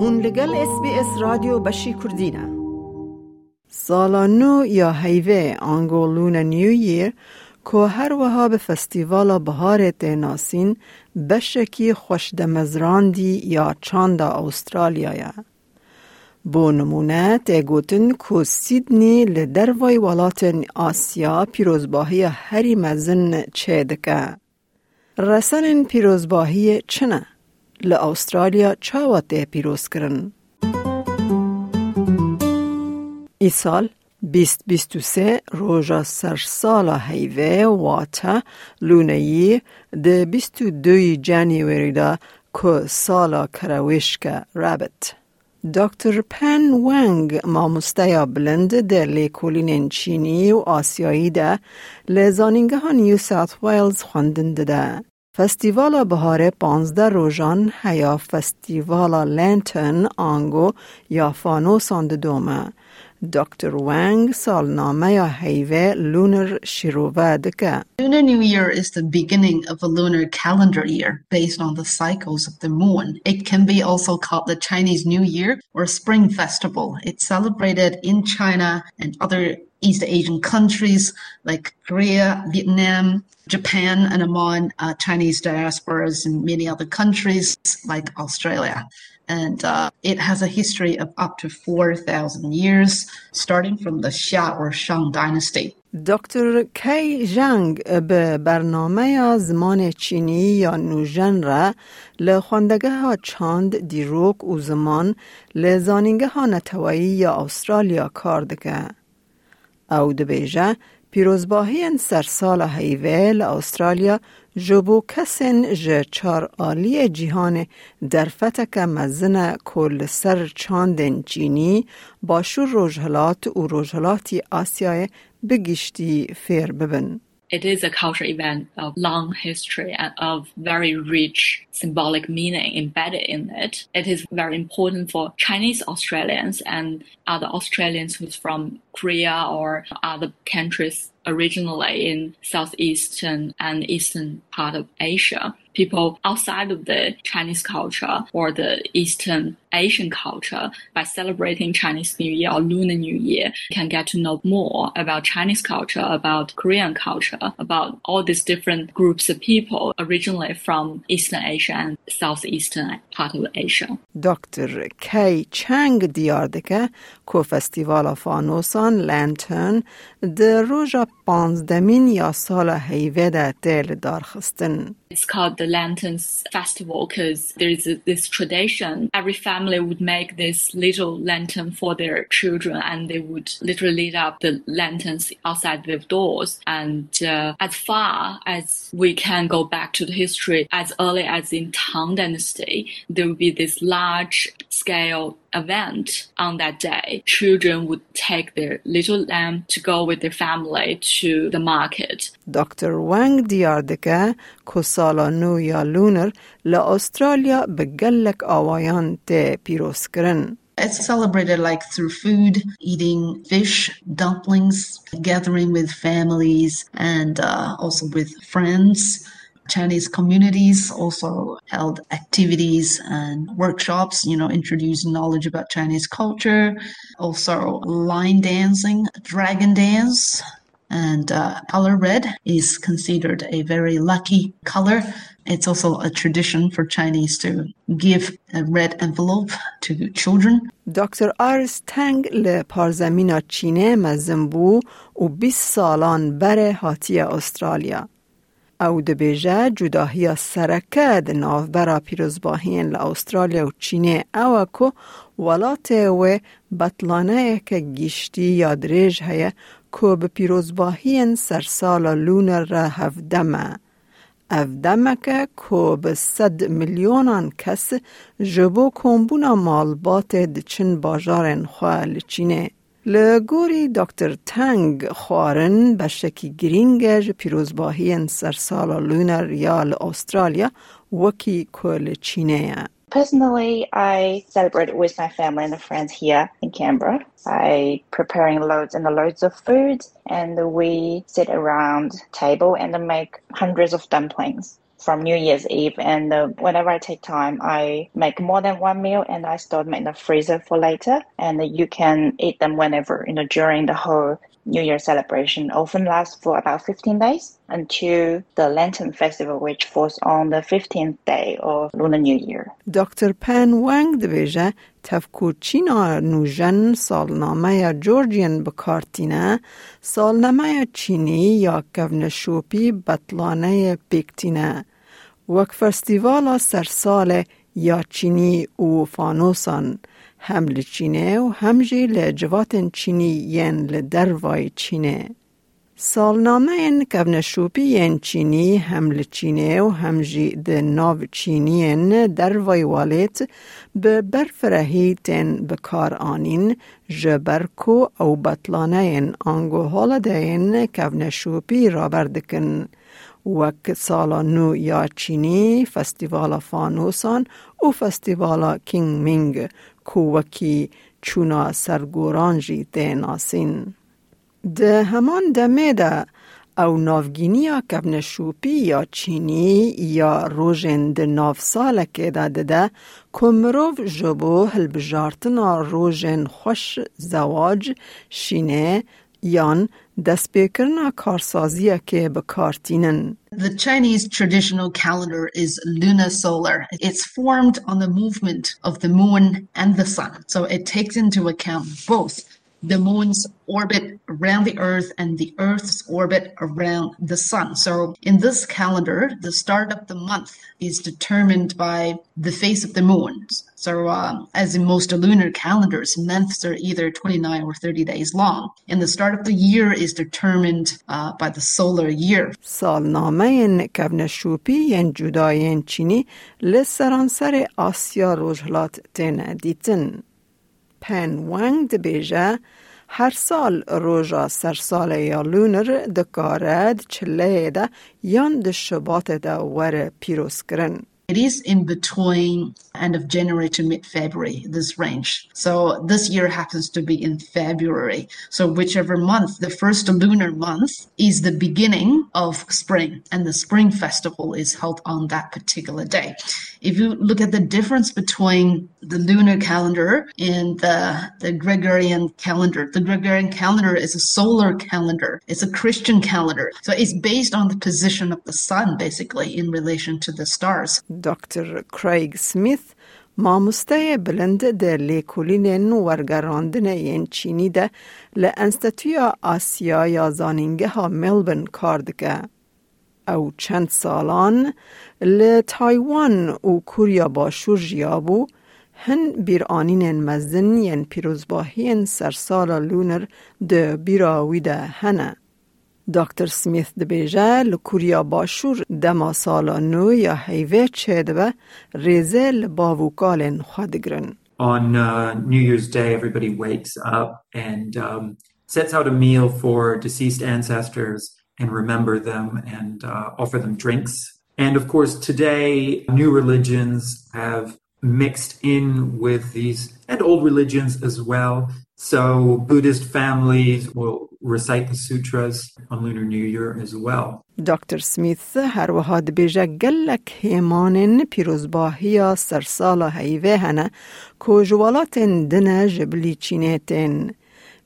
هون لگل اس بی اس رادیو بشی کردینه سالا نو یا هیوه آنگو لون نیو یر که هر وها به فستیوال بهار تیناسین بشکی خوش دمزراندی یا چاندا استرالیا یا. بو نمونه تگوتن که سیدنی لدروای ولات آسیا پیروزباهی هری مزن چه دکه. رسن پیروزباهی چنه؟ لە ئوسترالیا چاواتەیە پیرۆزکردن. ئیسال 2023 ڕۆژە سەرساڵە هەیڤێ واتە لوونەیی دە 22 جانیوێریدا که سالا کەراوێشکە رابت. دکتر پن وەنگ مامۆستەیە بلند ده لیکولین چینی و آسیایی ده لزانینگه ها نیو ساوت ویلز خوندن ده. فستیوال بهار 15 روژان هیا فستیوال لنتن آنگو یا فانوساند دومه Dr. Wang salnamaya heive lunar deka. Lunar New Year is the beginning of a lunar calendar year based on the cycles of the moon. It can be also called the Chinese New Year or Spring Festival. It's celebrated in China and other East Asian countries like Korea, Vietnam, Japan, and among uh, Chinese diasporas in many other countries like Australia and uh, it has a history of up to 4,000 years, starting from the Xia or Shang dynasty. دکتر کی جنگ به برنامه زمان چینی یا نوژن را لخوندگه ها چاند دیروک و زمان لزانینگه ها نتوایی یا استرالیا کار دکه. او دبیجه پیروزباهین سرسال هیویل استرالیا جوبو کسن ج چار آلی جیهان در فتک مزن کل سر چاندن چینی با شور روجهلات و روجهلاتی آسیای بگیشتی فیر ببند. It is a cultural event of long history and of very rich symbolic meaning embedded in it. It is very important for Chinese Australians and other Australians who's from Korea or other countries originally in southeastern and eastern part of Asia. People outside of the Chinese culture or the Eastern Asian culture by celebrating Chinese New Year or Lunar New Year can get to know more about Chinese culture, about Korean culture, about all these different groups of people originally from Eastern Asia and Southeastern part of Asia. Dr. Kay Chang دیاردکه کو فستیوال فانوسان لانترن در روژا پانزدمین یا سال هیوه در تیل دارخستن. It's called the Lanterns Festival because there is a, this tradition. Every family would make this little lantern for their children and they would literally light up the lanterns outside their doors. And uh, as far as we can go back to the history, as early as in Tang Dynasty, there would be this large scale event on that day. Children would take their little lamb to go with their family to the market. Dr. Wang دیاردکه که سالا نو یا لونر لأسترالیا بگلک آوایان ته پیروز کرن. It's celebrated like through food, eating fish, dumplings, gathering with families, and uh, also with friends. Chinese communities also held activities and workshops, you know, introducing knowledge about Chinese culture, also lion dancing, dragon dance. And uh, color red is considered a very lucky color. It's also a tradition for Chinese to give a red envelope to children. Dr. آرز تنگ le چینه مزن بو u bis salan bere hatia Australia. او دبیجه جداهی سرکه ده ناوبرا پیروزباهین لأسترالیا و چینه او که ولات و بطلانه که گیشتی یا دریج هیه به پیروزباهین سرسال لونر را هفدمه. افدمه که که به صد میلیونان کس جبو کمبونا مالبات دچن باجارن خواه لچینه. لگوری دکتر تنگ خوارن بشکی گرینگج پیروزباهی سرسال لونر یا استرالیا وکی کل چینه Personally, I celebrate it with my family and friends here in Canberra by preparing loads and loads of food, and we sit around table and make hundreds of dumplings. from New Year's Eve. And uh, whenever I take time, I make more than one meal and I store them in the freezer for later. And you can eat them whenever, you know, during the whole New Year celebration often lasts for about 15 days until the Lantern Festival, which falls on the 15th day of Lunar New Year. Dr. Pan Wang دبیجه تفکو چینا نوژن سالنامه جورجین بکارتینه سالنامه چینی یا کونشوپی بطلانه پیکتینه وک فستیوالا سرسال یا چینی و فانوسان هم لچینه و هم جی لجوات چینی ین لدروای چینه. سالنامه این کونشوپی ین چینی هم لچینه و هم جی ده ناو چینی ین دروای والت به برفرهی تن بکار آنین جبرکو او بطلانه ین آنگو حال ده ین کونشوپی را بردکن. وک سالا نو یا چینی فستیوالا فانوسان و فستیوالا کینگ مینگ کووکی چونا سرگورانجی ناسین. ده همان دمه ده او نافگینی کبن شوپی یا چینی یا روژن ده ناف ساله که داده ده کمروف جبو هلبجارتنا روژن خوش زواج شینه یان The Chinese traditional calendar is lunar solar. It's formed on the movement of the moon and the sun. So it takes into account both the moon's orbit around the earth and the earth's orbit around the sun. So in this calendar, the start of the month is determined by the phase of the moon. So uh, as in most lunar calendars, months are either 29 or 30 days long. And the start of the year is determined uh, by the solar year. سالنامه کونشوپی ین جداین چینی لسرانسر آسیا روجهلات تن دیتن. پن وانگ دبیجه هر سال روژا سرسال یا لونر دکارد چله ده یان دشبات ده ور پیروز کرن. It is in between end of January to mid February, this range. So this year happens to be in February. So whichever month, the first lunar month is the beginning of spring and the spring festival is held on that particular day. If you look at the difference between the lunar calendar and the, the Gregorian calendar, the Gregorian calendar is a solar calendar. It's a Christian calendar. So it's based on the position of the sun, basically, in relation to the stars. دکتر کریگ سمیث ماموسته بلند در لیکولین و وەرگەڕاندنە یەن چینی ده لانستتویا آسیا یا زانینگه ها ملبن کاردگه. او چند سالان لتایوان و کوریا باشور جیابو هن بیرانین بیرانینێن مەزن یەن پیرۆزباهیەن سەرساڵە لونر بیراوی ده هنه. دکتر سمیث دبیجه لکوریا باشور دما سالا نو یا حیوه چه دبه ریزه لباوکالن خادگرن. On uh, New Year's Day, everybody wakes up and um, sets out a meal for deceased ancestors and remember them and uh, offer them drinks. And of course, today, new religions have mixed in with these and old religions as well. So Buddhist families will recite the sutras on Lunar New Year as well. دکتر سمیث هر وها دبیجه گلک هیمانن پیروزباهی سرسال هیوه هنه که جوالات دنه جبلی چینیتن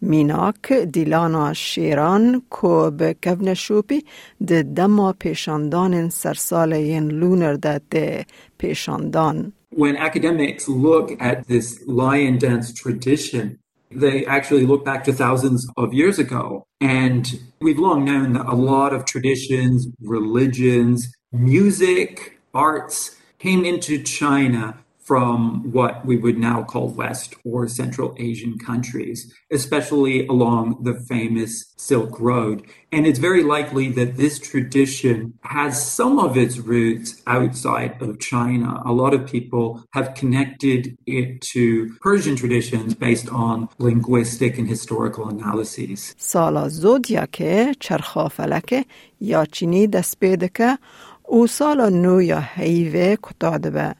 میناک دیلانا شیران که به کون شوپی ده دما پیشاندان سرسال ین لونر ده پیشاندان. When academics look at this lion dance tradition, they actually look back to thousands of years ago. And we've long known that a lot of traditions, religions, music, arts came into China from what we would now call West or Central Asian countries, especially along the famous Silk Road. And it's very likely that this tradition has some of its roots outside of China. A lot of people have connected it to Persian traditions based on linguistic and historical analyses. سالا زودیاکه چرخافلکه یا چینی دست پیدکه او سالا نو یا حیوه کتادبه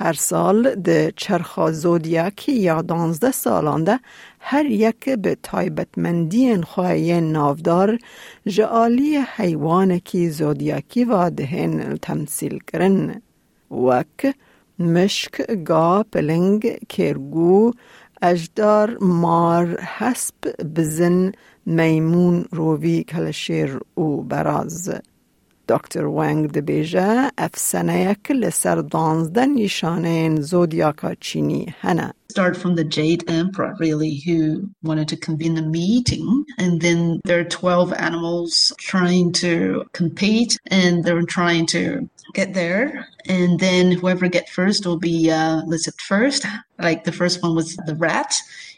هر سال ده چرخا زودیاکی یا دانزده سالانده هر یک به تایبتمندی خواهی نافدار جعالی حیوان کی زودیاکی و دهن تمثیل کرن. وک مشک گا پلنگ کرگو اجدار مار حسب بزن میمون روی کلشیر او براز. دکتر وانگ دبیجه افسانه یک لسر دانزده نشانه زودیاکا چینی هنه start from the Jade Emperor, really, who wanted to convene a meeting. And then there are 12 animals trying to compete and they're trying to get there. And then whoever get first will be uh, listed first. Like the first one was the rat,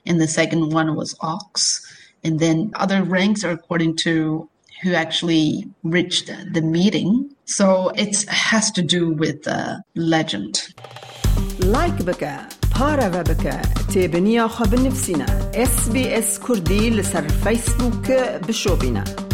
and the second one was ox. And then other ranks are according to who actually reached the meeting. So it has to do with the legend. Like بك پارە بکە تێبنییا خە بنفسینە SسBS کوردی لەسەر فیسبوok بشۆبینە.